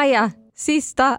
Maja, sista,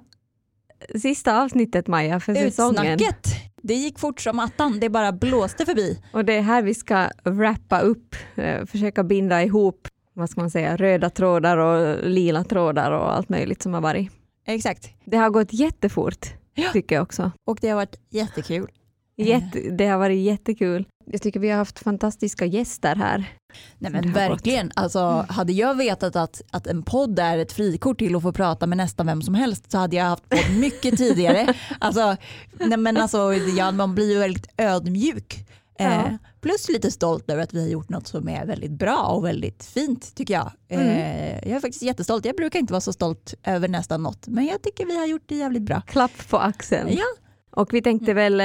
sista avsnittet Maja för säsongen. Utsnacket. Det gick fort som attan, det bara blåste förbi. Och det är här vi ska wrappa upp, eh, försöka binda ihop vad ska man säga, röda trådar och lila trådar och allt möjligt som har varit. Exakt. Det har gått jättefort Ja. tycker jag också. Och det har varit jättekul. Jätte, det har varit jättekul. Jag tycker vi har haft fantastiska gäster här. Nej men verkligen, alltså, hade jag vetat att, att en podd är ett frikort till att få prata med nästan vem som helst så hade jag haft podd mycket tidigare. Alltså, nej men alltså, ja, man blir ju väldigt ödmjuk. Eh, Ja. plus lite stolt över att vi har gjort något som är väldigt bra och väldigt fint tycker jag. Eh, jag är faktiskt jättestolt. Jag brukar inte vara så stolt över nästan något men jag tycker vi har gjort det jävligt bra. Klapp på axeln. Ja. Och vi tänkte väl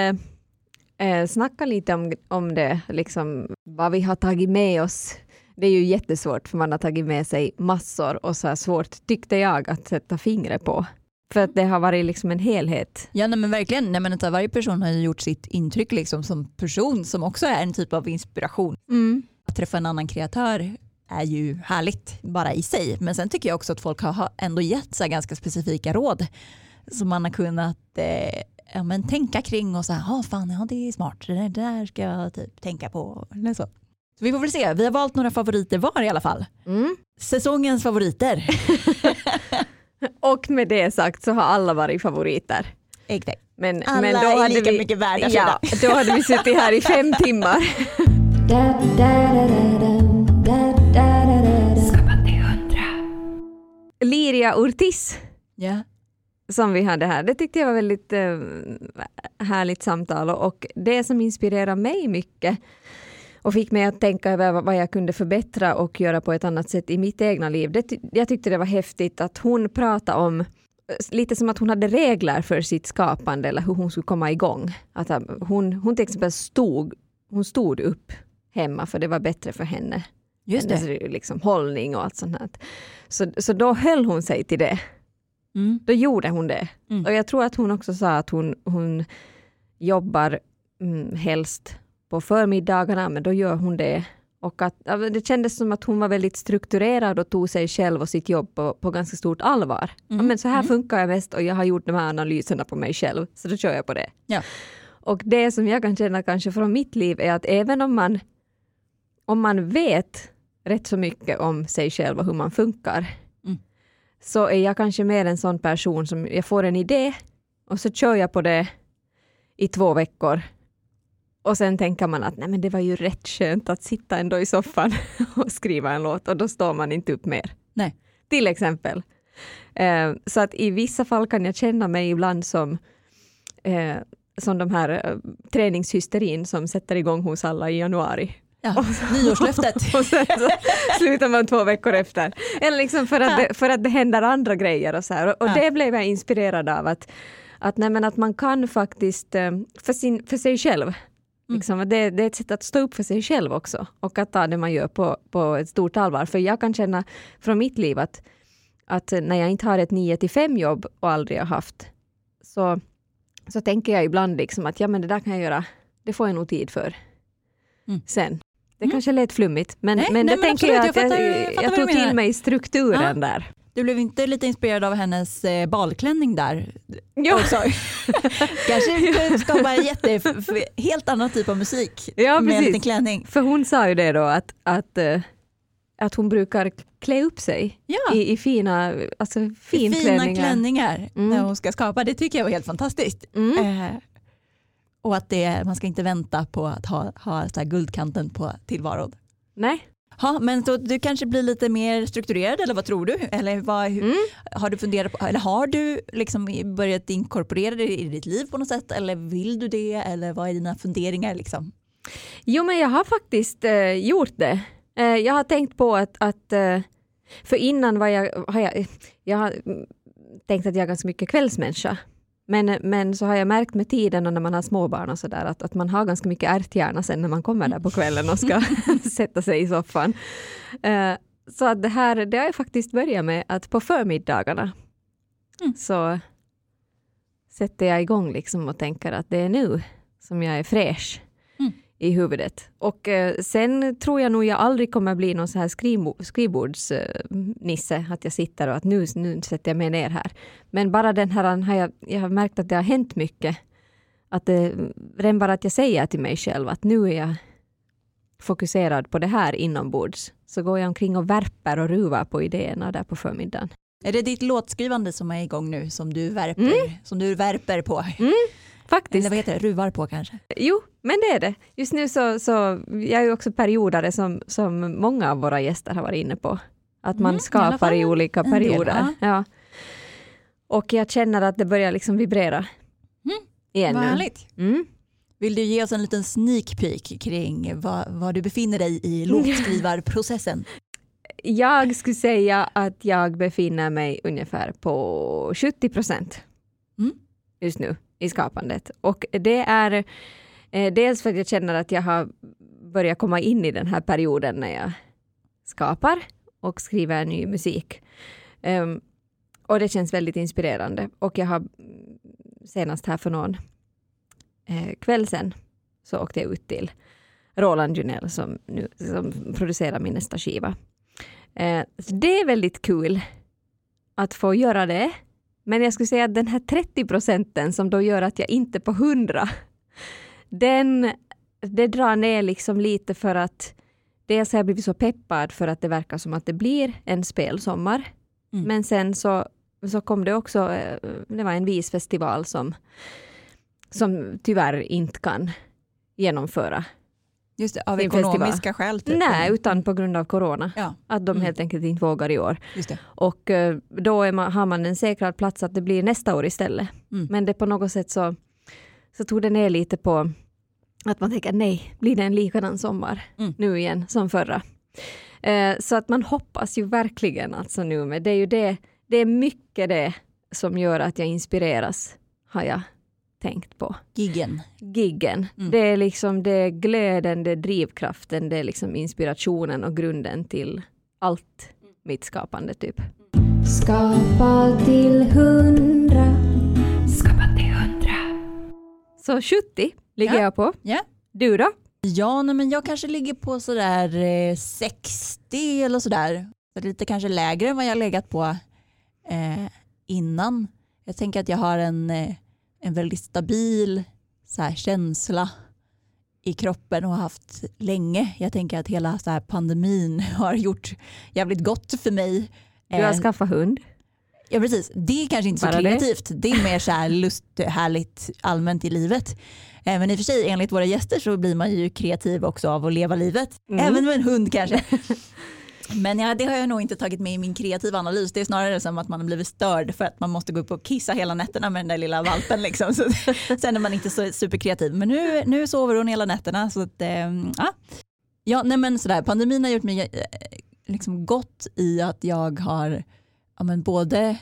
eh, snacka lite om, om det, liksom, vad vi har tagit med oss. Det är ju jättesvårt för man har tagit med sig massor och så här svårt tyckte jag att sätta fingret på. För att det har varit liksom en helhet. Ja nej, men verkligen, nej, men att varje person har ju gjort sitt intryck liksom, som person som också är en typ av inspiration. Att träffa en annan kreatör är ju härligt bara i sig. Men sen tycker jag också att folk har- ändå gett så ganska specifika råd som man har kunnat eh, ja, men tänka kring och så här, ah, fan ja, det är smart, det där, ska jag typ tänka på. Eller så. så vi får väl se, vi har valt några favoriter var i alla fall. Mm. Säsongens favoriter. Och med det sagt så har alla varit favoriter. Exakt. Men, Alla men då är hade lika vi, mycket värda. Ja, då hade vi suttit här i fem timmar. Liria Ortiz Ja. Som vi hade här, det tyckte jag var väldigt eh, härligt samtal och, det som inspirerar mig mycket och fick mig att tänka över vad- jag kunde förbättra och göra på ett annat sätt i mitt egna liv. Det, jag tyckte det var häftigt att hon pratade om lite som att hon hade regler för sitt skapande eller hur hon skulle komma igång. Att eh, hon, hon till exempel stod, hon stod upp hemma för det var bättre för henne. Just Hennes det. liksom, hållning och allt sånt här. Så, så då höll hon sig till det. Mm. Då gjorde hon det. Mm. Och jag tror att hon också sa att hon, hon jobbar mm, helst på förmiddagarna, men då gör hon det. Och att, ja, det kändes som att hon var väldigt strukturerad och tog sig själv och sitt jobb på, på ganska stort allvar. Ja, Mm. men så här Mm. funkar jag mest och jag har gjort de här analyserna på mig själv, så då kör jag på det. Ja. Och det som jag kan känna kanske från mitt liv är att även om man, om man vet rätt så mycket om sig själv och hur man funkar. Så är jag kanske mer en sån person som jag får en idé och så kör jag på det i två veckor. Och sen tänker man att nej men det var ju rätt skönt att sitta ändå i soffan och skriva en låt och då står man inte upp mer. Nej. Till exempel. Eh, så att i vissa fall kan jag känna mig ibland som eh, som de här eh, träningshysterin som sätter igång hos alla i januari. Ja. Nyårslöftet. Och sen så slutar man två veckor efter. Eller liksom för att, det, för att det händer andra grejer och så här. Och, och det blev jag inspirerad av att, att, nej, men att man kan faktiskt, eh, för, sin, för sig själv, liksom, att det, det är ett sätt att stå upp för sig själv också och att ta det man gör på, på ett stort allvar. För jag kan känna från mitt liv att, att när jag inte har ett 9 till 5 jobb och aldrig har haft så, så tänker jag ibland liksom att ja men det där kan jag göra, det får jag nog tid för Mm. sen. Det Mm. kanske lät flummigt men, Nej, men nej, det men tänker jag absolut, att jag jag, fattar- jag, jag fattar vad tog till mig strukturen Ja. där. Du blev inte lite inspirerad av hennes eh, balklänning där? Ja. också? Kanske skapa en jätte, helt annan typ av musik Ja, med en precis. liten klänning. För hon sa ju det då att, att, eh, att hon brukar klä upp sig Ja, i, i fina, alltså fina finklänningar. klänningar Mm. när hon ska skapa. Det tycker jag var helt fantastiskt. Mm. Eh, och att det, man ska inte vänta på att ha, ha så guldkanten på tillvaron. Nej. Ha, men så du kanske blir lite mer strukturerad eller vad tror du? Eller vad, hur, Mm. har du funderat på, eller har du liksom börjat inkorporera det i ditt liv på något sätt? Eller vill du det? Eller vad är dina funderingar? Liksom? Jo men jag har faktiskt eh, gjort det. Eh, jag har tänkt på att, att eh, för innan var jag, har jag, jag har tänkt att jag är ganska mycket kvällsmänniska. Men, men så har jag märkt med tiden och när man har småbarn och sådär att, att man har ganska mycket ärthjärna sen när man kommer där på kvällen och ska sätta sig i soffan. Eh, så att det här, det har jag faktiskt börjat med att på förmiddagarna Mm. så sätter jag igång liksom och tänker att det är nu som jag är fräsch. I huvudet. Och eh, sen tror jag nog jag aldrig kommer bli någon så här skrivbordsnisse, att jag sitter och att nu, nu sätter jag mig ner här. Men bara den här, har jag, jag har märkt att det har hänt mycket. Att det, redan bara att jag säger till mig själv att nu är jag fokuserad på det här inombords, så går jag omkring och värper och ruvar på idéerna där på förmiddagen. Är det ditt låtskrivande som är igång nu som du värper, mm. som du värper på? Mm, faktiskt. Eller vad heter det, ruvar på kanske? Jo, men det är det. Just nu så, så jag är ju också periodare som, som många av våra gäster har varit inne på. Att man mm, skapar i, i olika perioder. Del, ja. ja. Och jag känner att det börjar liksom vibrera. Mm. Igen vad härligt. Mm. Vill du ge oss en liten sneak peek kring var, var du befinner dig i låtskrivarprocessen? jag skulle säga att jag befinner mig ungefär på 70 procent mm. just nu i skapandet. Och det är eh, dels för att jag känner att jag har börjat komma in i den här perioden när jag skapar och skriver ny musik. Um, och det känns väldigt inspirerande. Och jag har mm, senast här för någon eh, kväll sen så åkte jag ut till Roland Junell som, nu, som producerar min nästa skiva. Eh, det är väldigt kul att få göra det. Men jag skulle säga att den här 30 procenten som då gör att jag inte på 100, den, det drar ner liksom lite för att dels har jag blivit så peppad för att det verkar som att det blir en spelsommar. Mm. Men sen så, så kom det också, eh, det var en visfestival som, som tyvärr inte kan genomföra Just det, av ekonomiska festival. skäl? Typ. Nej, utan på grund av corona. Ja. Att de mm. helt enkelt inte vågar i år. Och eh, då man, har man en säkrad plats att det blir nästa år istället. Mm. Men det på något sätt så, så tog det ner lite på att man tänker nej, blir det en likadan sommar mm. nu igen som förra? Eh, så att man hoppas ju verkligen alltså nu, men det är ju det, det är mycket det som gör att jag inspireras, har jag tänkt på. Giggen. Giggen. Mm. Det är liksom det glöden, det är drivkraften, det är liksom inspirationen och grunden till allt mitt skapande typ. Skapa till hundra. Skapa till hundra. Så 70 ligger ja. jag på. Ja. Du då? Ja, nej, men jag kanske ligger på sådär eh, 60 eller sådär. Så lite kanske lägre än vad jag legat på eh, innan. Jag tänker att jag har en eh, en väldigt stabil så här, känsla i kroppen och har haft länge. Jag tänker att hela så här, pandemin har gjort jävligt gott för mig. Du har eh, skaffat hund. Ja precis, det är kanske inte så Bara kreativt. Det? det är mer så här lust, härligt allmänt i livet. Eh, men i och för sig enligt våra gäster så blir man ju kreativ också av att leva livet. Mm. Även med en hund kanske. Men ja, det har jag nog inte tagit med i min kreativa analys. Det är snarare som att man har blivit störd för att man måste gå upp och kissa hela nätterna med den där lilla valpen. Liksom. Så, sen är man inte så superkreativ. Men nu, nu sover hon hela nätterna. Så att, eh, ja. Ja, nej men sådär, pandemin har gjort mig eh, liksom gott i att jag har ja, men både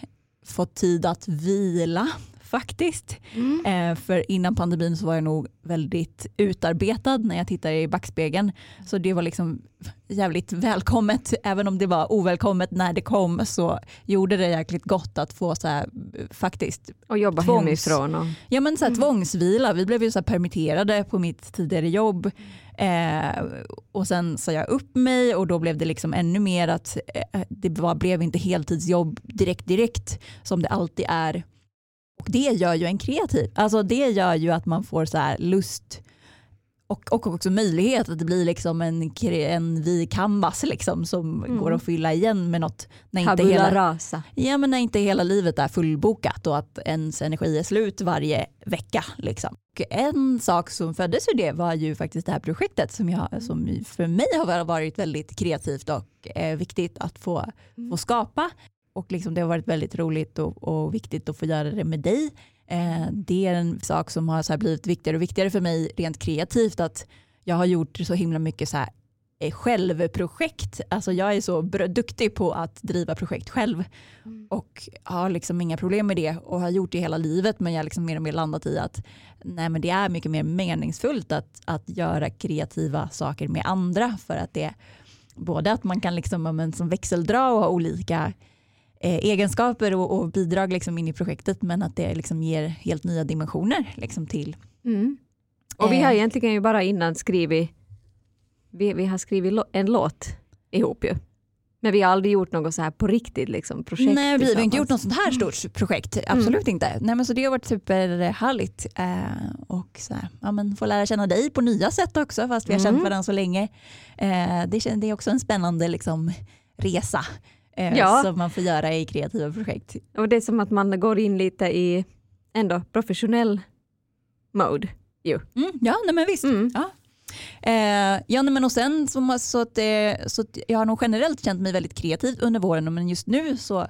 fått tid att vila faktiskt. Mm. Eh, för innan pandemin så var jag nog väldigt utarbetad när jag tittar i backspegeln. Så det var liksom jävligt välkommet. Även om det var ovälkommet när det kom så gjorde det jäkligt gott att få så här, faktiskt Och jobba tvångs... hemifrån. Och... Ja men så här, mm. tvångsvila. Vi blev ju så permitterade på mitt tidigare jobb. Eh, och sen sa jag upp mig och då blev det liksom ännu mer att eh, det var, blev inte heltidsjobb direkt direkt som det alltid är det gör ju en kreativ. Alltså det gör ju att man får så här lust och, och också möjlighet att det blir liksom en, en vid canvas liksom som mm. går att fylla igen med något. När inte, hela, rasa. Ja, men när inte hela livet är fullbokat och att ens energi är slut varje vecka. Liksom. Och en sak som föddes ur det var ju faktiskt det här projektet som, jag, som för mig har varit väldigt kreativt och eh, viktigt att få, mm. få skapa och liksom det har varit väldigt roligt och, och viktigt att få göra det med dig. Eh, det är en sak som har så blivit viktigare och viktigare för mig rent kreativt att jag har gjort så himla mycket så här eh, självprojekt. Alltså jag är så duktig på att driva projekt själv mm. och har liksom inga problem med det och har gjort det hela livet men jag har liksom mer och mer landat i att nej men det är mycket mer meningsfullt att, att göra kreativa saker med andra för att det både att man kan liksom, som växeldra och ha olika egenskaper och, och, bidrag liksom in i projektet men att det liksom ger helt nya dimensioner liksom till, mm. Och vi Eh. har egentligen ju bara innan skrivit, vi, vi har skrivit en låt ihop ju. Men vi har aldrig gjort något så här på riktigt liksom, projekt Nej, vi har inte gjort något sånt här stort projekt. Absolut inte. Nej, men så det har varit superhärligt. Eh, och så här, ja, men få lära känna dig på nya sätt också, fast vi har Mm. känt varandra så länge. Eh, det, det är också en spännande liksom, resa eh, Ja. som man får göra i kreativa projekt. Och det är som att man går in lite i ändå professionell mode. Ju. Mm, ja, nej, men visst. Mm. Ja. Eh, ja, men och sen så, så, att, eh, så att jag har nog generellt känt mig väldigt kreativ under våren men just nu så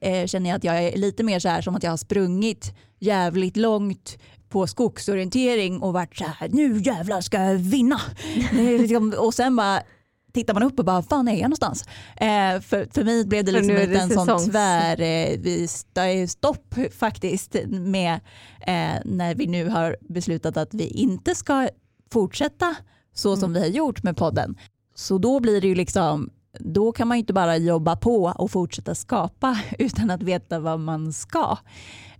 eh, känner jag att jag är lite mer så här som att jag har sprungit jävligt långt på skogsorientering och varit så här nu jävlar ska jag vinna. Liksom, och sen bara tittar man upp och bara fan är jag någonstans? Eh, för, för mig blev det liksom det en sån tvär eh, st- stopp faktiskt med eh, när vi nu har beslutat att vi inte ska fortsätta så som Mm. vi har gjort med podden. Så då blir det ju liksom då kan man inte bara jobba på och fortsätta skapa utan att veta vad man ska.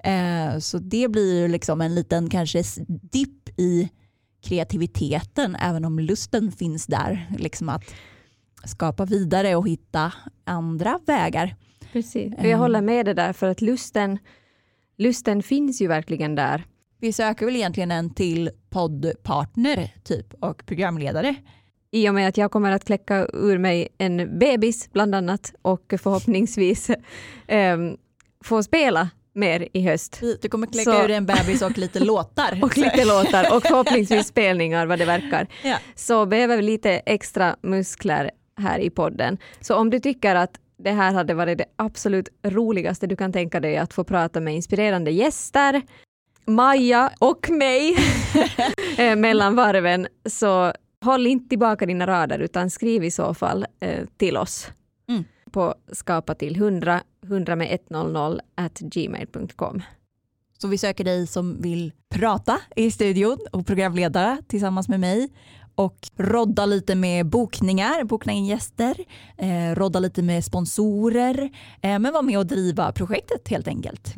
Eh, så det blir ju liksom en liten kanske dipp i kreativiteten även om lusten finns där. Liksom att skapa vidare och hitta andra vägar. Precis. Jag håller med det där för att lusten, lusten finns ju verkligen där. Vi söker väl egentligen en till poddpartner typ och programledare. I och med att jag kommer att kläcka ur mig en bebis bland annat och förhoppningsvis ehm, få spela mer i höst. Du kommer kläcka Så- ur en bebis och lite låtar. Och lite låtar och förhoppningsvis spelningar vad det verkar. Ja. Så behöver vi lite extra muskler här i podden. Så om du tycker att det här hade varit det absolut roligaste du kan tänka dig att få prata med inspirerande gäster, Maja och mig eh, mellan varven, så håll inte tillbaka dina rader utan skriv i så fall eh, till oss Mm. på skapa till 100, 100 med 100 at gmail.com. Så vi söker dig som vill prata i studion och programledare tillsammans med mig och rodda lite med bokningar, bokna in gäster, eh, rodda lite med sponsorer, eh, men vara med och driva projektet helt enkelt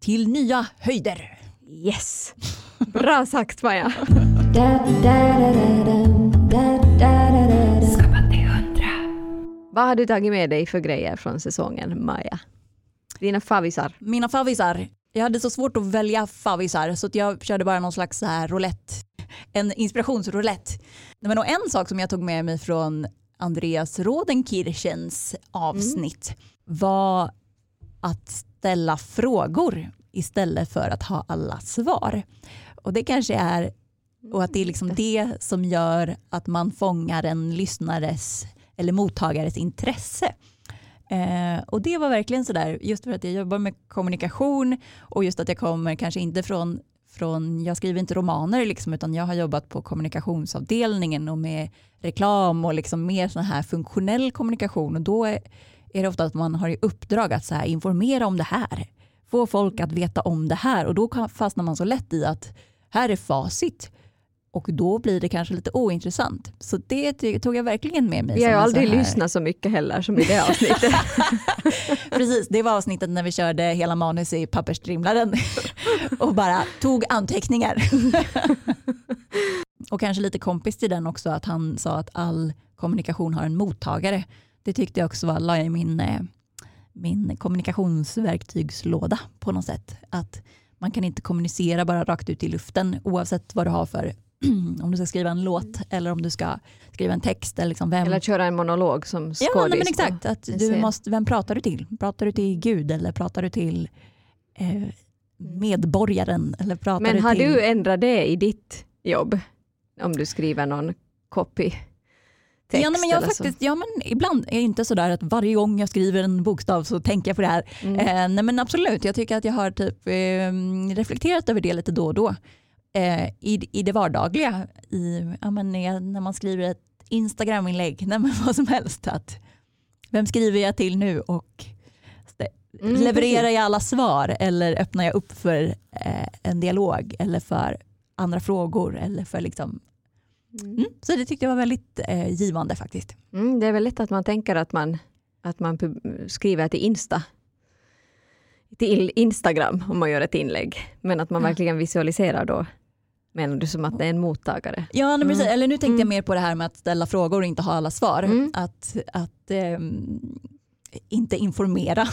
till nya höjder. Yes! Bra sagt Maja! Vad har du tagit med dig för grejer från säsongen, Maja? Dina favvisar. Mina favvisar, jag hade så svårt att välja favvisar så jag körde bara någon slags så här roulette, en inspirationsroulette. Men en sak som jag tog med mig från Andreas Rodenkirchens avsnitt var att ställa frågor istället för att ha alla svar. Och det kanske är och att det är liksom det som gör att man fångar en lyssnares eller mottagares intresse. Eh, och det var verkligen sådär, just för att jag jobbar med kommunikation och just att jag kommer kanske inte från, från jag skriver inte romaner liksom, utan jag har jobbat på kommunikationsavdelningen och med reklam och liksom mer sån här funktionell kommunikation. Och då är, är det ofta att man har i uppdrag att så här, informera om det här, få folk att veta om det här. Och då fastnar man så lätt i att här är facit och då blir det kanske lite ointressant. Så det tog jag verkligen med mig. Vi har ju aldrig lyssnat så mycket heller som i det avsnittet. Precis, det var avsnittet när vi körde hela manus i pappersstrimlaren och bara tog anteckningar. och kanske lite kompis till den också att han sa att all kommunikation har en mottagare. Det tyckte jag också var, la jag i min, eh, min kommunikationsverktygslåda på något sätt. Att man kan inte kommunicera bara rakt ut i luften oavsett vad du har för om du ska skriva en låt eller om du ska skriva en text. Eller, liksom vem, Eller köra en monolog som skådis. Ja, nej, men exakt. Att du måste, vem pratar du till? Pratar du till Gud eller pratar du till eh, medborgaren? Eller pratar Men du har till... du ändrat det i ditt jobb? Om du skriver någon copy? Text ja, men jag faktiskt, ja, men ibland är det inte sådär att varje gång jag skriver en bokstav så tänker jag på det här. Mm. Eh, nej men absolut, jag tycker att jag har typ, eh, reflekterat över det lite då och då. Eh, i, I det vardagliga, i, ja, men när man skriver ett Instagram-inlägg, nej, men vad som helst. Att, vem skriver jag till nu och Mm, levererar precis. jag alla svar eller öppnar jag upp för eh, en dialog eller för andra frågor eller för liksom, Mm. mm, så det tyckte jag var väldigt eh, givande faktiskt. Mm, det är väl lätt att man tänker att man, att man skriver till Insta till Instagram om man gör ett inlägg. Men att man verkligen visualiserar då Menar du som att det är en mottagare? Ja, nej, precis. Mm. eller nu tänkte jag Mm. mer på det här med att ställa frågor och inte ha alla svar. Mm. Att, att ehm, inte informera.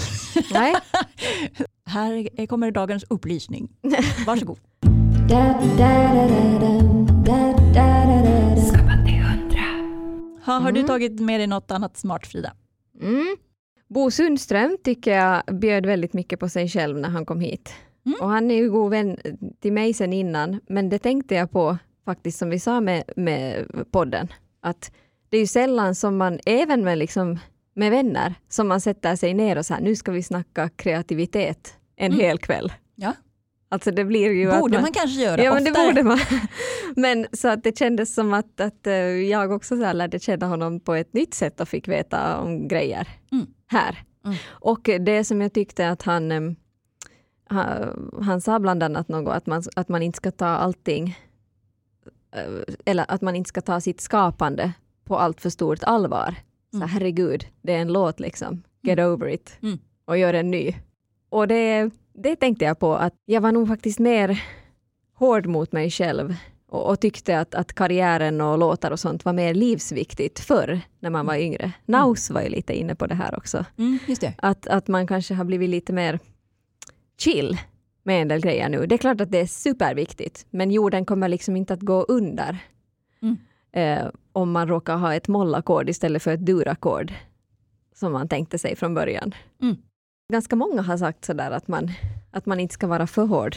Nej. Här kommer dagens upplysning. Varsågod. Ha, har du Mm. tagit med dig något annat smart Frida? Mm. Bo Sundström tycker jag bjöd väldigt mycket på sig själv när han kom hit. Mm. Och han är ju god vän till mig sen innan, men det tänkte jag på faktiskt som vi sa med, med podden, att det är ju sällan som man, även med, liksom, med vänner, som man sätter sig ner och så här, nu ska vi snacka kreativitet en Mm. hel kväll. Ja. Alltså det blir ju att Borde man, man kanske göra Ja men det oftare? borde man. Men så att det kändes som att, att eh, jag också så lärde känna honom på ett nytt sätt och fick veta om grejer Mm. här. Mm. Och det som jag tyckte att han, eh, han, sa bland annat något att man, att man inte ska ta allting eh, eller att man inte ska ta sitt skapande på allt för stort allvar. Så Mm. herregud, det är en låt liksom. Get over it. Mm. Och gör en ny. Och det, det tänkte jag på att jag var nog faktiskt mer hård mot mig själv och, och tyckte att, att karriären och låtar och sånt var mer livsviktigt förr när man var yngre. Naus var ju lite inne på det här också. Mm, just det. Att, att man kanske har blivit lite mer chill med en del grejer nu. Det är klart att det är superviktigt, men jorden kommer liksom inte att gå under Mm. eh, om man råkar ha ett mollackord istället för ett durackord som man tänkte sig från början. Mm. Ganska många har sagt sådär att man, att man inte ska vara för hård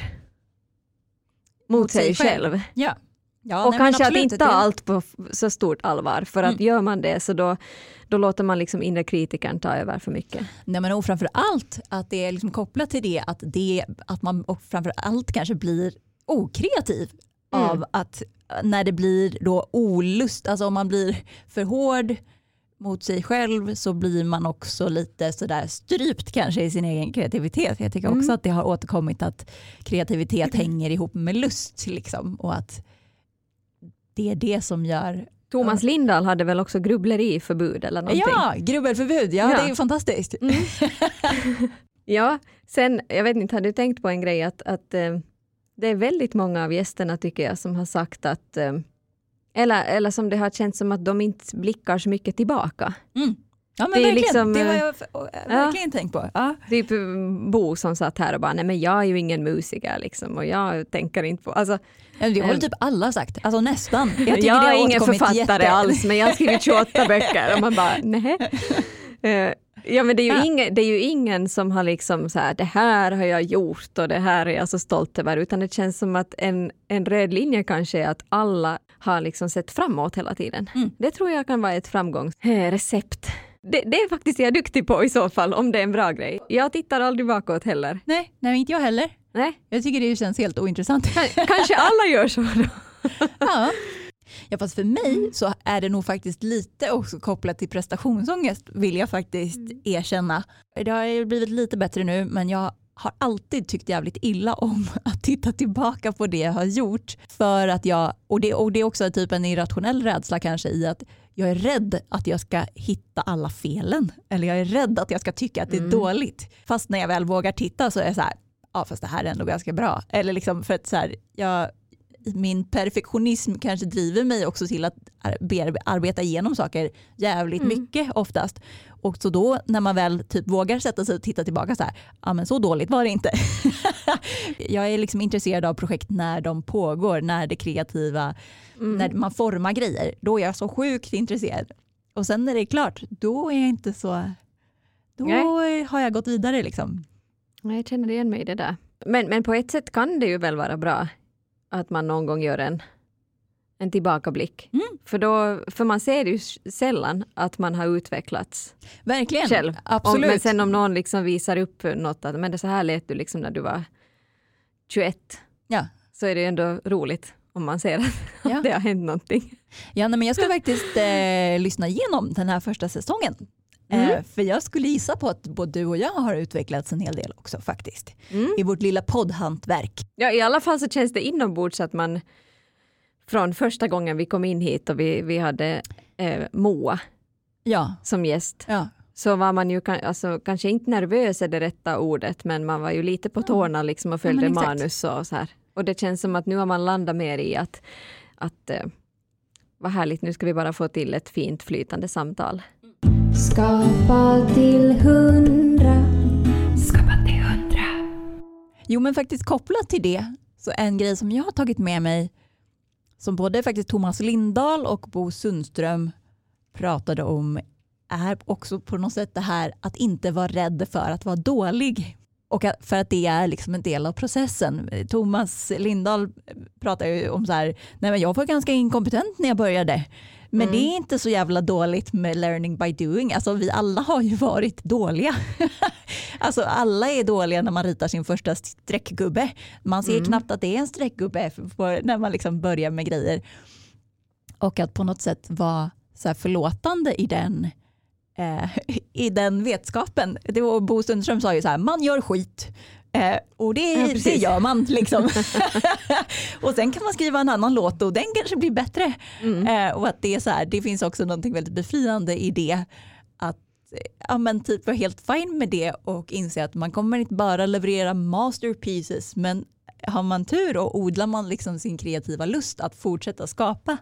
mot, Mot sig, sig själv. själv. Ja. Ja, och nej, kanske att inte ta allt på så stort allvar, för att Mm. gör man det så då, då låter man liksom inre kritikern ta över för mycket. Nej, men och framför allt att det är liksom kopplat till det att, det, att man och framför allt kanske blir okreativ Mm. av att när det blir då olust, alltså om man blir för hård mot sig själv så blir man också lite sådär strypt kanske i sin egen kreativitet. Jag tycker också Mm. att det har återkommit att kreativitet hänger ihop med lust liksom, och att det är det som gör Thomas Lindahl hade väl också grubbleriförbud eller någonting? Ja, grubbelförbud, ja, Ja. det är ju fantastiskt. Ja, sen, jag vet inte, har du tänkt på en grej att, att eh, det är väldigt många av gästerna tycker jag som har sagt att eh, eller, eller som det har känts som att de inte blickar så mycket tillbaka. Mm. Ja men Det är verkligen, liksom, det har eh, jag f- verkligen tänkt på. Ja. Typ eh, Bo som satt här och bara, nej men jag är ju ingen musiker liksom och jag tänker inte på, alltså Ja, Det har väl Eh. typ alla sagt, alltså nästan. Jag, jag, är ingen författare jätte- alls men jag har skrivit 28 böcker och man bara, nej. Eh, Ja men det är, ju Ja. ingen, det är ju ingen som har liksom så här, det här har jag gjort och det här är jag så stolt över, utan det känns som att en, en röd linje kanske är att alla har liksom sett framåt hela tiden. Mm. Det tror jag kan vara ett framgångsrecept. Det, det är faktiskt jag duktig på i så fall, om det är en bra grej. Jag tittar aldrig bakåt heller. Nej, nej, inte jag heller. Nej, Jag tycker det känns helt ointressant. Kanske alla gör så då. ja. ja, fast för mig så är det nog faktiskt lite också kopplat till prestationsångest vill jag faktiskt erkänna. Det har ju blivit lite bättre nu men jag har alltid tyckt jävligt illa om att titta tillbaka på det jag har gjort. För att jag, och det, och det är också typ en irrationell rädsla kanske i att jag är rädd att jag ska hitta alla felen. Eller jag är rädd att jag ska tycka att det är Mm. dåligt. Fast när jag väl vågar titta så är jag så här, ja fast det här är ändå ganska bra. Eller liksom för att så här, jag, min perfektionism kanske driver mig också till att arbeta igenom saker jävligt Mm. mycket oftast. Och så då när man väl typ vågar sätta sig och titta tillbaka så här, ja men så dåligt var det inte. jag är liksom intresserad av projekt när de pågår, när det kreativa, Mm. när man formar grejer. Då är jag så sjukt intresserad. Och sen när det är klart, då är jag inte så, då har jag gått vidare liksom. Ja, Jag känner igen mig i det där. Men, men på ett sätt kan det ju väl vara bra att man någon gång gör en, en tillbakablick. Mm. För, då, för man ser ju sällan att man har utvecklats Verkligen, själv. Om, absolut. men sen om någon liksom visar upp något, att men det så här lät du liksom när du var 21, Ja. så är det ju ändå roligt om man ser att Ja. det har hänt någonting. Ja, men jag ska faktiskt eh, lyssna igenom den här första säsongen. Mm. Eh, för jag skulle gissa på att både du och jag har utvecklats en hel del också faktiskt. Mm. I vårt lilla poddhantverk. Ja, I alla fall så känns det inombords att man från första gången vi kom in hit och vi, vi hade eh, Moa Ja, som gäst ja. så var man ju alltså, kanske inte nervös är det rätta ordet men man var ju lite på tårna liksom och följde exakt. manus och så här. Och det känns som att nu har man landat mer i att, att eh, vad härligt, nu ska vi bara få till ett fint flytande samtal. Skapa till hundra. Skapa till hundra. Jo men faktiskt kopplat till det, så en grej som jag har tagit med mig som både faktiskt Thomas Lindahl och Bo Sundström pratade om är också på något sätt det här att inte vara rädd för att vara dålig. Och för att det är liksom en del av processen. Thomas Lindahl pratar ju om så här, nej men jag var ganska inkompetent när jag började. Men mm. det är inte så jävla dåligt med learning by doing. Alltså vi alla har ju varit dåliga. alltså alla är dåliga när man ritar sin första streckgubbe. Man ser mm. knappt att det är en streckgubbe när man liksom börjar med grejer. Och att på något sätt vara så förlåtande i den eh, i den vetskapen. Det var Bo Sundström sa ju så här, man gör skit. Eh, och det, ja, det gör man. Liksom. och sen kan man skriva en annan låt och den kanske blir bättre. Mm. Eh, och att det, är så här, det finns också något väldigt befriande i det. Att ja, men typ vara helt fine med det och inse att man kommer inte bara leverera masterpieces men har man tur och odlar man liksom sin kreativa lust att fortsätta skapa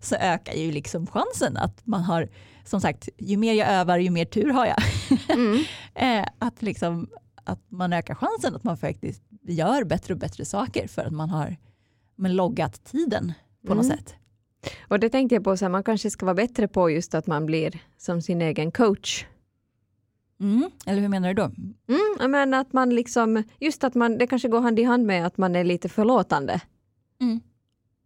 så ökar ju liksom chansen att man har, som sagt, ju mer jag övar ju mer tur har jag. Mm. Eh, att, liksom, att man ökar chansen att man faktiskt gör bättre och bättre saker för att man har men, loggat tiden på mm. något sätt. Och det tänkte jag på, att man kanske ska vara bättre på just att man blir som sin egen coach. Mm. Eller hur menar du då? Mm, men att man liksom, just att man, det kanske går hand i hand med att man är lite förlåtande. Mm.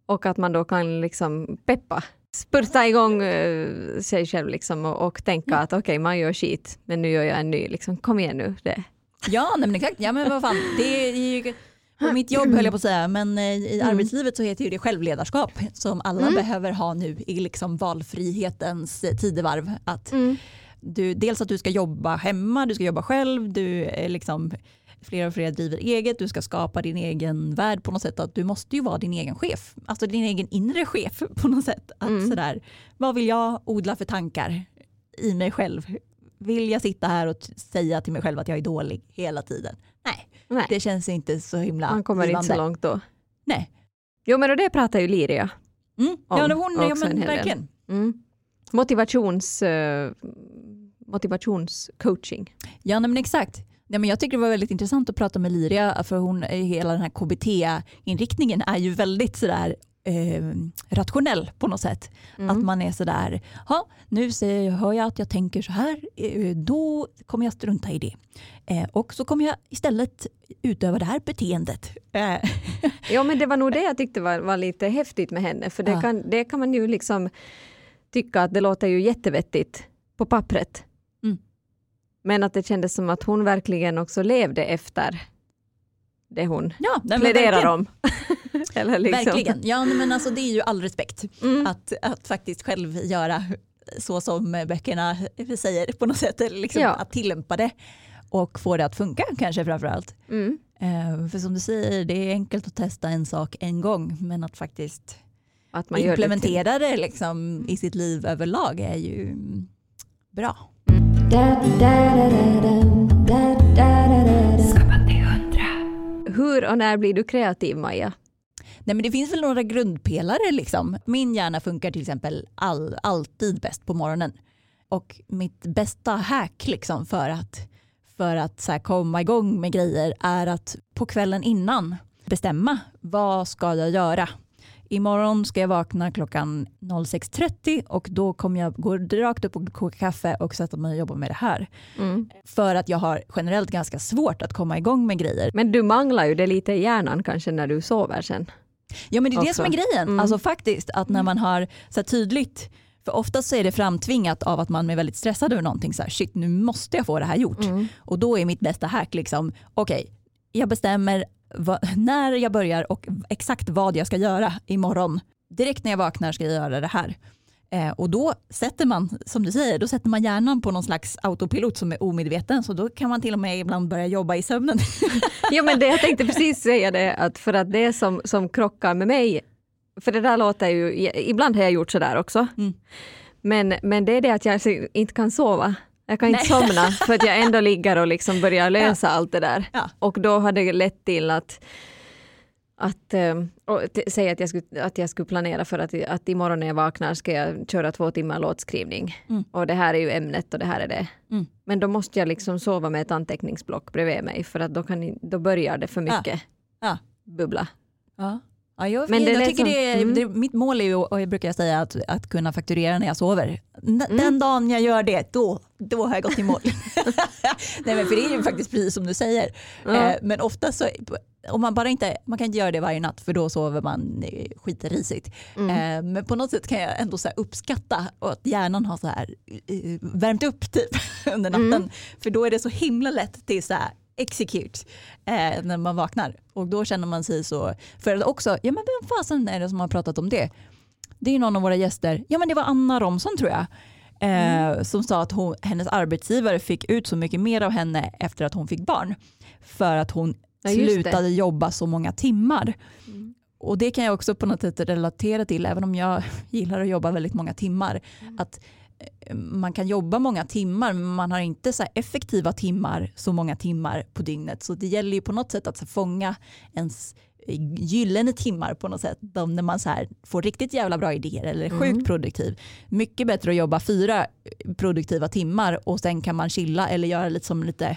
Och att man då kan liksom peppa, spurta igång uh, sig själv liksom och, och tänka mm. att okej, okay, man gör skit, men nu gör jag en ny. Liksom, kom igen nu. Det. Ja, nej, men exakt. Ja, men vad fan. Det är ju, på mitt jobb höll jag på att säga, men eh, i mm. arbetslivet så heter det självledarskap som alla mm. behöver ha nu i liksom valfrihetens tidevarv. Att mm. du, dels att du ska jobba hemma, du ska jobba själv, du är liksom fler och fler driver eget, du ska skapa din egen värld på något sätt. Att du måste ju vara din egen chef, alltså din egen inre chef på något sätt. Att mm. sådär, vad vill jag odla för tankar i mig själv? Vill jag sitta här och säga till mig själv att jag är dålig hela tiden? Nej, Nej. det känns inte så himla Man kommer givande. inte så långt då. Nej. Jo men det pratar ju Liria mm. om. Ja, hon, ja men verkligen. Mm. Motivations, uh, motivationscoaching. Ja men exakt. Ja, men jag tycker det var väldigt intressant att prata med Liria för hon, hela den här KBT-inriktningen är ju väldigt sådär eh, rationell på något sätt. Mm. Att man är sådär, ja nu ser, hör jag att jag tänker så här, eh, då kommer jag strunta i det. Eh, och så kommer jag istället utöva det här beteendet. Eh. ja men det var nog det jag tyckte var, var lite häftigt med henne, för det, ja. kan, det kan man ju liksom tycka att det låter ju jättevettigt på pappret. Men att det kändes som att hon verkligen också levde efter det hon ja, pläderar om. Eller liksom. Verkligen, ja men alltså det är ju all respekt mm. att, att faktiskt själv göra så som böckerna säger på något sätt, liksom, ja. att tillämpa det och få det att funka kanske framförallt. Mm. Uh, för som du säger, det är enkelt att testa en sak en gång men att faktiskt att man implementera det, det liksom, i sitt liv överlag är ju bra. Hundra. Hur och när blir du kreativ Maja? Nej, men det finns väl några grundpelare. Liksom. Min hjärna funkar till exempel all, alltid bäst på morgonen. Och mitt bästa hack liksom, för att, för att så komma igång med grejer är att på kvällen innan bestämma vad ska jag göra Imorgon ska jag vakna klockan 06.30 och då kommer jag gå rakt upp och koka kaffe och sätta mig och jobba med det här. Mm. För att jag har generellt ganska svårt att komma igång med grejer. Men du manglar ju det lite i hjärnan kanske när du sover sen. Ja men det är också. det som är grejen. Mm. Alltså faktiskt att när man har så tydligt för oftast så är det framtvingat av att man är väldigt stressad över någonting. Så här, shit nu måste jag få det här gjort. Mm. Och då är mitt bästa hack liksom, okej, okay, jag bestämmer när jag börjar och exakt vad jag ska göra imorgon. Direkt när jag vaknar ska jag göra det här. Eh, och då sätter man, som du säger, då sätter man hjärnan på någon slags autopilot som är omedveten, så då kan man till och med ibland börja jobba i sömnen. ja men det, jag tänkte precis säga det, att för att det som, som krockar med mig, för det där låter ju, ibland har jag gjort sådär också, mm. men, men det är det att jag inte kan sova. Jag kan inte Nej. somna för att jag ändå ligger och liksom börjar lösa ja. allt det där. Ja. Och då har det lett till att att eh, och säga att jag, skulle, att jag skulle planera för att, att imorgon när jag vaknar ska jag köra två timmar låtskrivning. Mm. Och det här är ju ämnet och det här är det. Mm. Men då måste jag liksom sova med ett anteckningsblock bredvid mig för att då, kan, då börjar det för mycket ja. Ja. bubbla. Ja. Ja, jag, Men det jag tycker det, mm. det, mitt mål är ju, och jag brukar säga att, att kunna fakturera när jag sover. N mm. Den dagen jag gör det, då, då har jag gått i mål. Nej, men för det är ju faktiskt precis som du säger. Mm. Eh, men ofta så, om man bara inte, man kan inte göra det varje natt för då sover man eh, skitrisigt. Mm. Eh, men på något sätt kan jag ändå så uppskatta att hjärnan har så här, eh, värmt upp typ under natten. Mm. För då är det så himla lätt till så här, execute eh, när man vaknar. Och då känner man sig så, för också, ja men vem fasen är det som har pratat om det? Det är någon av våra gäster, ja men det var Anna Romson tror jag, eh, mm. som sa att hon, hennes arbetsgivare fick ut så mycket mer av henne efter att hon fick barn. För att hon ja, slutade det. jobba så många timmar. Mm. Och det kan jag också på något sätt relatera till, även om jag gillar att jobba väldigt många timmar. Mm. Att man kan jobba många timmar men man har inte så effektiva timmar så många timmar på dygnet. Så det gäller ju på något sätt att fånga ens gyllene timmar på något sätt. De, när man så får riktigt jävla bra idéer eller är sjukt mm. produktiv. Mycket bättre att jobba fyra produktiva timmar och sen kan man chilla eller göra lite som lite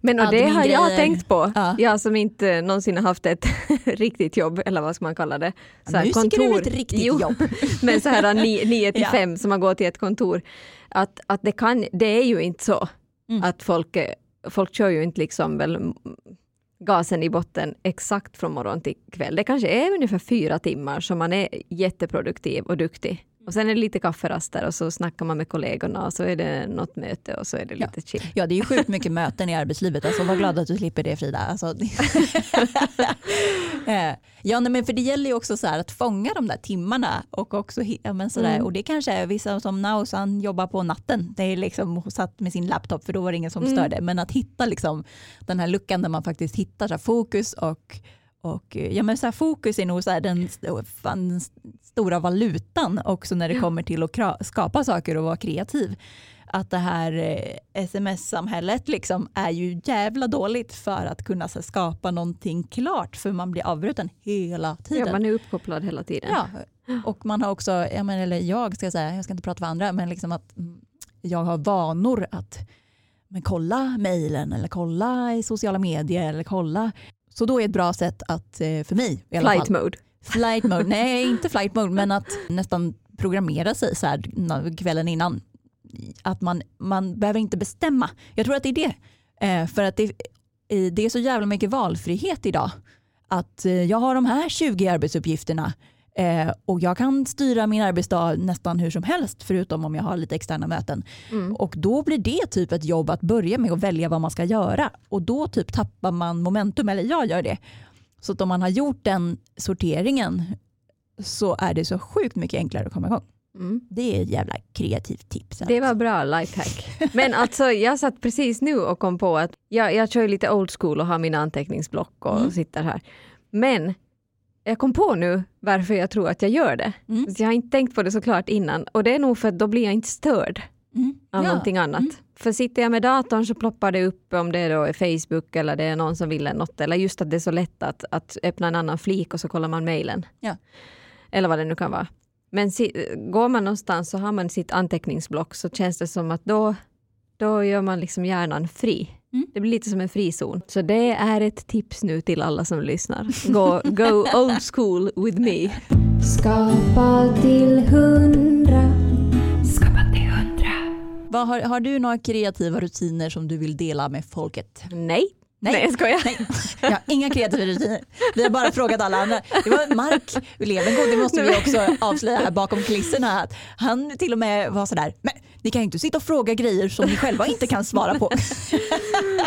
men och det har jag tänkt på, ja. jag som inte någonsin har haft ett riktigt jobb, eller vad ska man kalla det? Så här, kontor. ett riktigt jo, jobb. men så här 9 till 5 ja. som man går till ett kontor. Att, att det, kan, det är ju inte så mm. att folk, folk kör ju inte liksom väl gasen i botten exakt från morgon till kväll. Det kanske är ungefär fyra timmar som man är jätteproduktiv och duktig. Och sen är det lite kafferaster och så snackar man med kollegorna och så är det något möte och så är det lite ja. chill. Ja, det är ju sjukt mycket möten i arbetslivet. Alltså, var glad att du slipper det Frida. Alltså, eh, ja, men för det gäller ju också så att fånga de där timmarna och också ja, men sådär, mm. och det kanske är vissa som Naus, han jobbar på natten. Det är liksom satt med sin laptop för då var det ingen som mm. störde. Men att hitta liksom den här luckan där man faktiskt hittar så fokus och och, ja, men så här, fokus är nog så här, den, den stora valutan också när det kommer till att skapa saker och vara kreativ. Att det här eh, sms-samhället liksom är ju jävla dåligt för att kunna skapa någonting klart för man blir avbruten hela tiden. Ja, man är uppkopplad hela tiden. Ja, och man har också, ja, men, eller jag ska säga, jag ska inte prata för andra, men liksom att mm, jag har vanor att men kolla mejlen eller kolla i sociala medier eller kolla så då är ett bra sätt att, eh, för mig i alla Flight fall, mode. Flight mode, nej inte flight mode men att nästan programmera sig så här kvällen innan. Att man, man behöver inte bestämma. Jag tror att det är det. Eh, för att det, det är så jävla mycket valfrihet idag. Att eh, jag har de här 20 arbetsuppgifterna Eh, och jag kan styra min arbetsdag nästan hur som helst förutom om jag har lite externa möten. Mm. Och då blir det typ ett jobb att börja med att välja vad man ska göra. Och då typ tappar man momentum, eller jag gör det. Så att om man har gjort den sorteringen så är det så sjukt mycket enklare att komma igång. Mm. Det är ett jävla kreativt tips. Det var bra lifehack. Men alltså jag satt precis nu och kom på att jag, jag kör lite old school och har mina anteckningsblock och mm. sitter här. Men jag kom på nu varför jag tror att jag gör det. Mm. jag har inte tänkt på det såklart innan och det är nog för att då blir jag inte störd mm. av ja. någonting annat. Mm. För sitter jag med datorn så ploppar det upp om det då är Facebook eller det är någon som vill något eller just att det är så lätt att, att öppna en annan flik och så kollar man mejlen. Ja. Eller vad det nu kan vara. Men si, går man någonstans så har man sitt anteckningsblock så känns det som att då, då gör man liksom hjärnan fri. Mm. Det blir lite som en frizon. Så det är ett tips nu till alla som lyssnar. Go, go old school with me. Skapa till hundra. Vad, har, har du några kreativa rutiner som du vill dela med folket? Nej. Nej, Nej jag skojar. Nej. Jag har inga kreativa rutiner. Vi har bara frågat alla andra. Det var Mark Levengood, det måste vi också avslöja här bakom kulisserna. han till och med var sådär, men ni kan ju inte sitta och fråga grejer som ni själva inte kan svara på.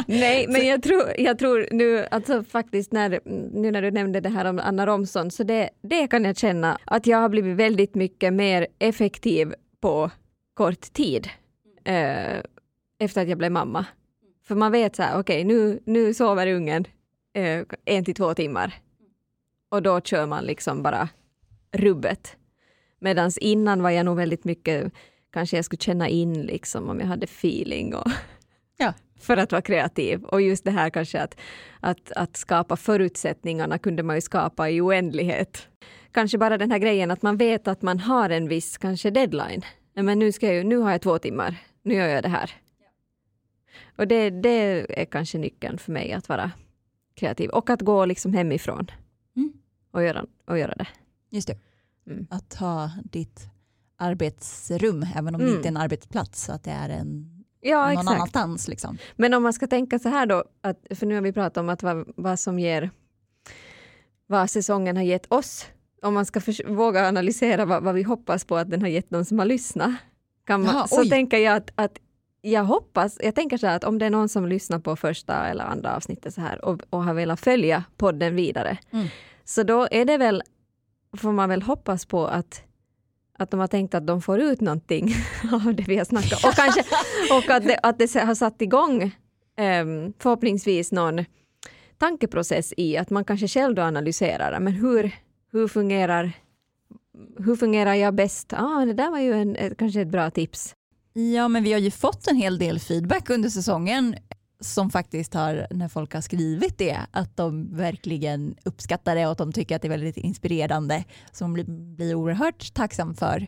Nej, men jag tror, jag tror nu, alltså faktiskt när, nu när du nämnde det här om Anna Romson, så det, det kan jag känna att jag har blivit väldigt mycket mer effektiv på kort tid eh, efter att jag blev mamma. För man vet så här, okej okay, nu, nu sover ungen eh, en till två timmar och då kör man liksom bara rubbet. Medan innan var jag nog väldigt mycket kanske jag skulle känna in liksom om jag hade feeling och ja. för att vara kreativ. Och just det här kanske att, att, att skapa förutsättningarna kunde man ju skapa i oändlighet. Kanske bara den här grejen att man vet att man har en viss kanske deadline. Men nu, ska jag, nu har jag två timmar, nu gör jag det här. Och det, det är kanske nyckeln för mig att vara kreativ. Och att gå liksom hemifrån mm. och, göra, och göra det. Just det. Mm. Att ha ditt arbetsrum, även om mm. det inte är en arbetsplats, att det är en ja, någon exakt. annanstans. Liksom. Men om man ska tänka så här då, att, för nu har vi pratat om att vad, vad som ger, vad säsongen har gett oss. Om man ska för, våga analysera vad, vad, vi hoppas på att den har gett de som har lyssnat, kan man, Jaha, så tänker jag att, att jag hoppas, jag tänker så här att om det är någon som lyssnar på första eller andra avsnittet så här och, och har velat följa podden vidare, mm. så då är det väl, får man väl hoppas på att att de har tänkt att de får ut någonting av det vi har snackat och, kanske, och att, det, att det har satt igång um, förhoppningsvis någon tankeprocess i att man kanske själv då analyserar men hur, hur, fungerar, hur fungerar jag bäst? Ah, det där var ju en, kanske ett bra tips. Ja, men vi har ju fått en hel del feedback under säsongen som faktiskt har, när folk har skrivit det, att de verkligen uppskattar det och att de tycker att det är väldigt inspirerande. Som blir, blir oerhört tacksam för.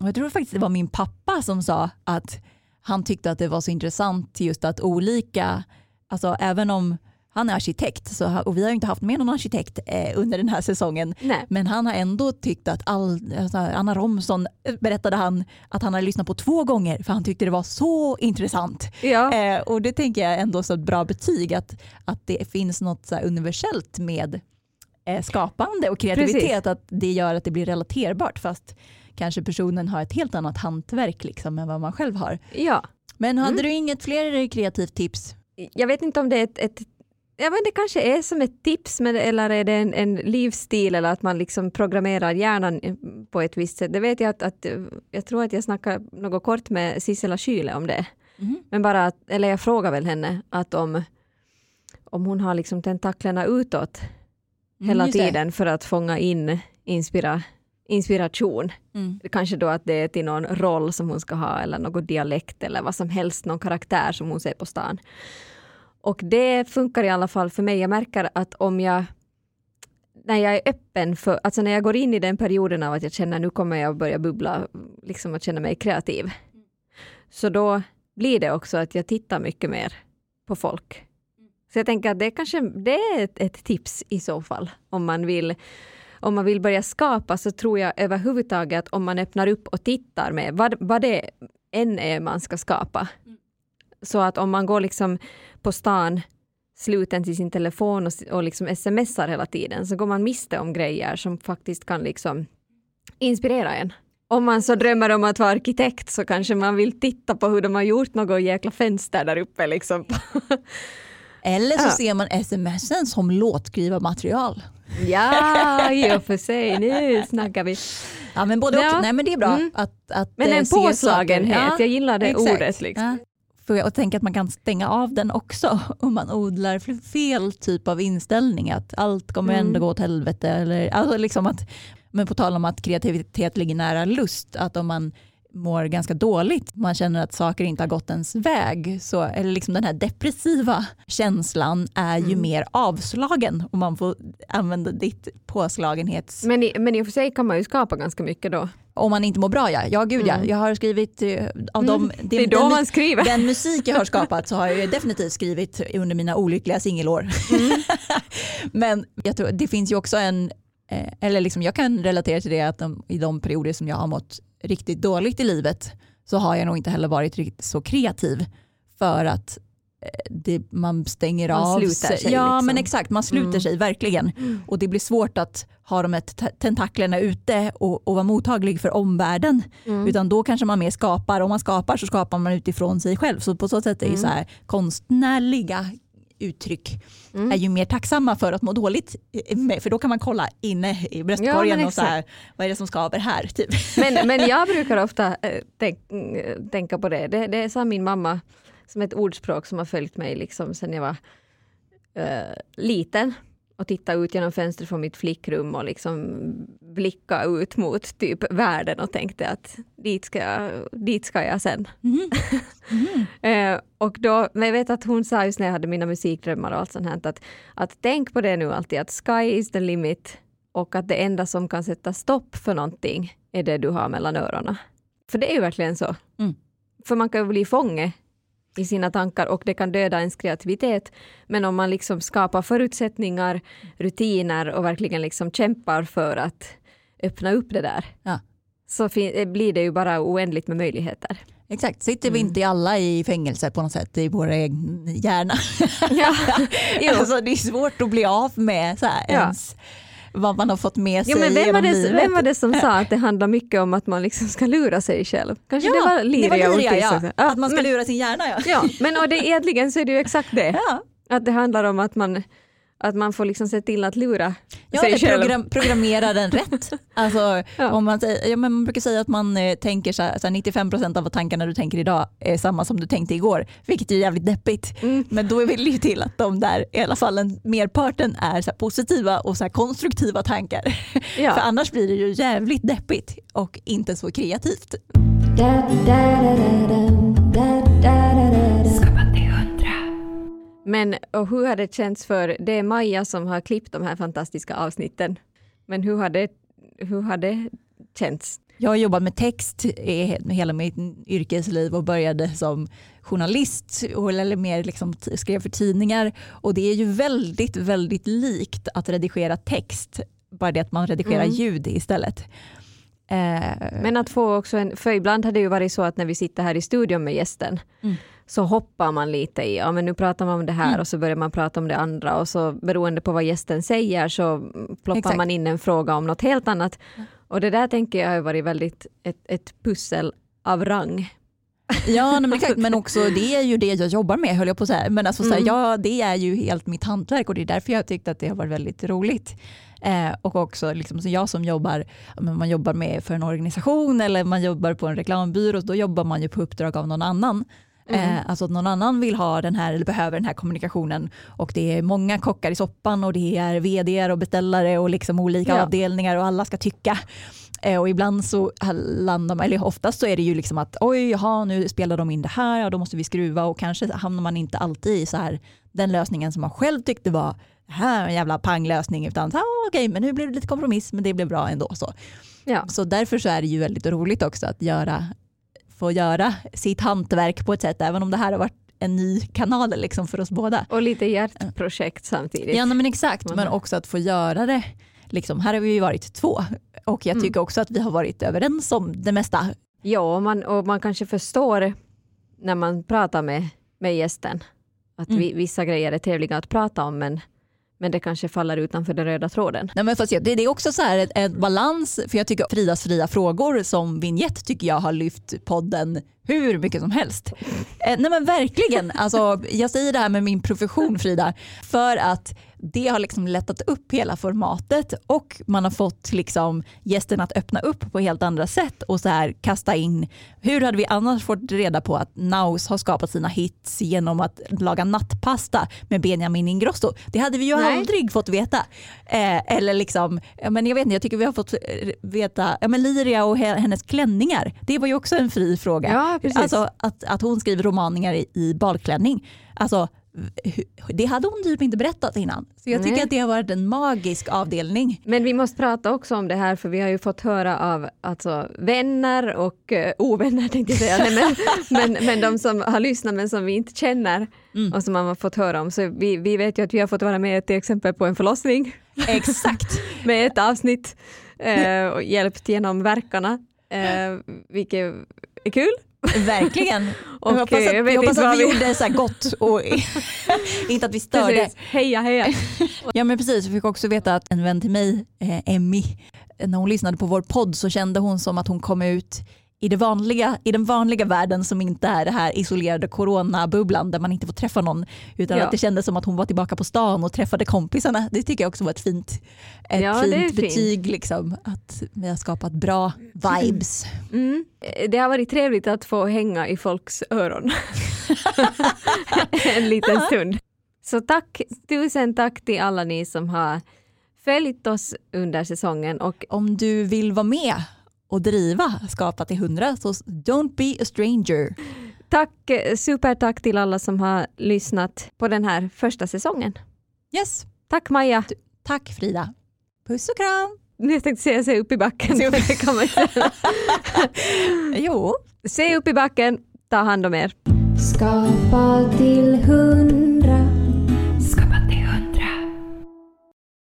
Och jag tror faktiskt det var min pappa som sa att han tyckte att det var så intressant just att olika, alltså även om han är arkitekt så, och vi har inte haft med någon arkitekt eh, under den här säsongen. Nej. Men han har ändå tyckt att all, alltså, Anna Romson eh, berättade han att han hade lyssnat på två gånger för han tyckte det var så intressant. Ja. Eh, och det tänker jag ändå är ett bra betyg att, att det finns något så universellt med eh, skapande och kreativitet. Precis. Att det gör att det blir relaterbart fast kanske personen har ett helt annat hantverk liksom, än vad man själv har. Ja. Men hade mm. du inget fler kreativt tips? Jag vet inte om det är ett, ett Ja, men det kanske är som ett tips, men, eller är det en, en livsstil eller att man liksom programmerar hjärnan på ett visst sätt. Det vet jag att, att jag tror att jag snackade något kort med Sissela Kyle om det. Mm. Men bara att, eller jag frågar väl henne att om, om hon har liksom tentaklerna utåt mm, hela tiden för att fånga in inspira, inspiration. Mm. Kanske då att det är till någon roll som hon ska ha eller någon dialekt eller vad som helst, någon karaktär som hon ser på stan. Och det funkar i alla fall för mig. Jag märker att om jag när jag är öppen för, alltså när jag går in i den perioden av att jag känner nu kommer jag börja bubbla, liksom att känna mig kreativ. Så då blir det också att jag tittar mycket mer på folk. Så jag tänker att det kanske det är ett, ett, tips i så fall. Om man, vill, om man vill börja skapa så tror jag överhuvudtaget att om man öppnar upp och tittar med vad, vad det än är man ska skapa. Mm. Så att om man går liksom på stan sluten till sin telefon och, och liksom smsar hela tiden så går man miste om grejer som faktiskt kan liksom inspirera en. Om man så drömmer om att vara arkitekt så kanske man vill titta på hur de har gjort något jäkla fönster där uppe. Liksom. Eller så ja. ser man smsen som låtskrivarmaterial. Ja, i och för sig. Nu snackar vi. Ja, men både och. Ja. Nej, men det är bra. Mm. Att, att men en påslagenhet, ja, jag gillar det exakt. ordet. Liksom. För att tänka att man kan stänga av den också om man odlar fel typ av inställning att allt kommer ändå mm. gå åt helvete. Eller, alltså liksom att, men på tal om att kreativitet ligger nära lust, att om man mår ganska dåligt, man känner att saker inte har gått ens väg, så, eller liksom den här depressiva känslan är ju mm. mer avslagen om man får använda ditt påslagenhets... Men i, men i och för sig kan man ju skapa ganska mycket då. Om man inte mår bra ja, ja gud ja. Mm. Jag har skrivit eh, av de, mm. det är då den, man skriver. Den musik jag har skapat så har jag definitivt skrivit under mina olyckliga singelår. Mm. men jag tror, det finns ju också en eh, eller liksom jag kan relatera till det att de, i de perioder som jag har mått riktigt dåligt i livet så har jag nog inte heller varit riktigt så kreativ för att det, man stänger man av sig. sig. Ja liksom. men exakt, man sluter mm. sig verkligen. Mm. Och det blir svårt att ha de här tentaklerna ute och, och vara mottaglig för omvärlden. Mm. Utan då kanske man mer skapar, om man skapar så skapar man utifrån sig själv. Så på så sätt är så mm. här konstnärliga uttryck mm. är ju mer tacksamma för att må dåligt med, för då kan man kolla inne i bröstkorgen ja, och så här, vad är det som skaver här? Typ. Men, men jag brukar ofta äh, tänk, tänka på det. det, det sa min mamma som ett ordspråk som har följt mig liksom sedan jag var äh, liten. och titta ut genom fönstret från mitt flickrum och liksom blicka ut mot typ världen och tänkte att dit ska jag, dit ska jag sen. Mm. Mm. eh, och då, men jag vet att hon sa just när jag hade mina musikdrömmar och allt sånt här att, att tänk på det nu alltid att sky is the limit och att det enda som kan sätta stopp för någonting är det du har mellan öronen. För det är ju verkligen så. Mm. För man kan ju bli fånge i sina tankar och det kan döda ens kreativitet. Men om man liksom skapar förutsättningar, rutiner och verkligen liksom kämpar för att öppna upp det där ja. så eh, blir det ju bara oändligt med möjligheter. Exakt, sitter vi mm. inte alla i fängelse på något sätt i vår egen hjärna? Ja. alltså, det är svårt att bli av med så här, ja. ens vad man har fått med sig jo, men vem, var det, livet. vem var det som sa att det handlar mycket om att man liksom ska lura sig själv? Kanske ja, det var Liria, det var Liria ja. ja. Att man ska men, lura sin hjärna ja. ja men och det, egentligen så är det ju exakt det. Ja. Att det handlar om att man att man får liksom se till att lura ja, sig själv. Program, programmera den rätt. Alltså, ja. om man, ja, men man brukar säga att man eh, tänker så här, så här 95% av tankarna du tänker idag är samma som du tänkte igår, vilket är jävligt deppigt. Mm. Men då vill det ju till att de där, i alla fall en, merparten, är så positiva och så konstruktiva tankar. Ja. För annars blir det ju jävligt deppigt och inte så kreativt. Da, da, da, men och hur har det känts för, det är Maja som har klippt de här fantastiska avsnitten, men hur har det, hur har det känts? Jag har jobbat med text i hela mitt yrkesliv och började som journalist eller mer liksom skrev för tidningar och det är ju väldigt, väldigt likt att redigera text, bara det att man redigerar mm. ljud istället. Eh, men att få också en, för ibland har det ju varit så att när vi sitter här i studion med gästen mm så hoppar man lite i, ja men nu pratar man om det här mm. och så börjar man prata om det andra och så beroende på vad gästen säger så ploppar Exakt. man in en fråga om något helt annat. Och det där tänker jag har varit väldigt ett, ett pussel av rang. Ja men, exakt, men också det är ju det jag jobbar med höll jag på att säga. Men alltså, så här, mm. ja, det är ju helt mitt hantverk och det är därför jag tyckte att det har varit väldigt roligt. Eh, och också liksom, så jag som jobbar, man jobbar med för en organisation eller man jobbar på en reklambyrå, då jobbar man ju på uppdrag av någon annan. Mm. Eh, alltså att någon annan vill ha den här eller behöver den här kommunikationen och det är många kockar i soppan och det är vd och beställare och liksom olika ja. avdelningar och alla ska tycka. Eh, och ibland så landar man, eller oftast så är det ju liksom att oj, jaha, nu spelar de in det här, ja, då måste vi skruva och kanske hamnar man inte alltid i så här den lösningen som man själv tyckte var här en jävla panglösning utan så, ah, okej, men nu blev det lite kompromiss men det blev bra ändå. Så. Ja. så därför så är det ju väldigt roligt också att göra få göra sitt hantverk på ett sätt, även om det här har varit en ny kanal liksom för oss båda. Och lite hjärtprojekt samtidigt. Ja men exakt, men också att få göra det. Liksom, här har vi ju varit två och jag mm. tycker mm. också att vi har varit överens om det mesta. Ja, och man, och man kanske förstår när man pratar med, med gästen att mm. vi, vissa grejer är trevliga att prata om men men det kanske faller utanför den röda tråden. Nej, men fast det, det är också så här en balans, för jag tycker Fridas fria frågor som vignett tycker jag har lyft podden hur mycket som helst. Eh, nej men verkligen, alltså, jag säger det här med min profession Frida, för att det har liksom lättat upp hela formatet och man har fått liksom gästen att öppna upp på helt andra sätt och så här kasta in, hur hade vi annars fått reda på att Naus har skapat sina hits genom att laga nattpasta med Benjamin Ingrosso? Det hade vi ju Nej. aldrig fått veta. Eh, eller liksom, men jag vet inte, jag tycker vi har fått veta, ja men Liria och hennes klänningar, det var ju också en fri fråga. Ja, alltså att, att hon skriver romaningar i, i balklänning. Alltså det hade hon typ inte berättat innan. Så jag tycker Nej. att det har varit en magisk avdelning. Men vi måste prata också om det här för vi har ju fått höra av alltså, vänner och uh, ovänner tänkte jag säga. Nej, men, men, men de som har lyssnat men som vi inte känner mm. och som man har fått höra om. Så vi, vi vet ju att vi har fått vara med till exempel på en förlossning. Exakt. med ett avsnitt uh, och hjälpt genom verkarna. Uh, vilket är kul. Verkligen. och jag hoppas att, jag hoppas att vi, vi gjorde så gott och inte att vi störde. Precis. Heja heja. ja men precis, jag fick också veta att en vän till mig, eh, Emmy, när hon lyssnade på vår podd så kände hon som att hon kom ut i, det vanliga, i den vanliga världen som inte är det här isolerade coronabubblan där man inte får träffa någon utan ja. att det kändes som att hon var tillbaka på stan och träffade kompisarna. Det tycker jag också var ett fint, ett ja, fint betyg, fint. Liksom, att vi har skapat bra vibes. Mm. Det har varit trevligt att få hänga i folks öron en liten stund. Så tack, tusen tack till alla ni som har följt oss under säsongen. Och Om du vill vara med och driva Skapa till 100 så don't be a stranger. tack, supertack till alla som har lyssnat på den här första säsongen. Yes, Tack Maja. tack Frida. Puss och kram. Nu tänkte säga se upp i backen. Se upp. Det kan man inte. Jo. Se upp i backen, ta hand om er. Skapa till hundra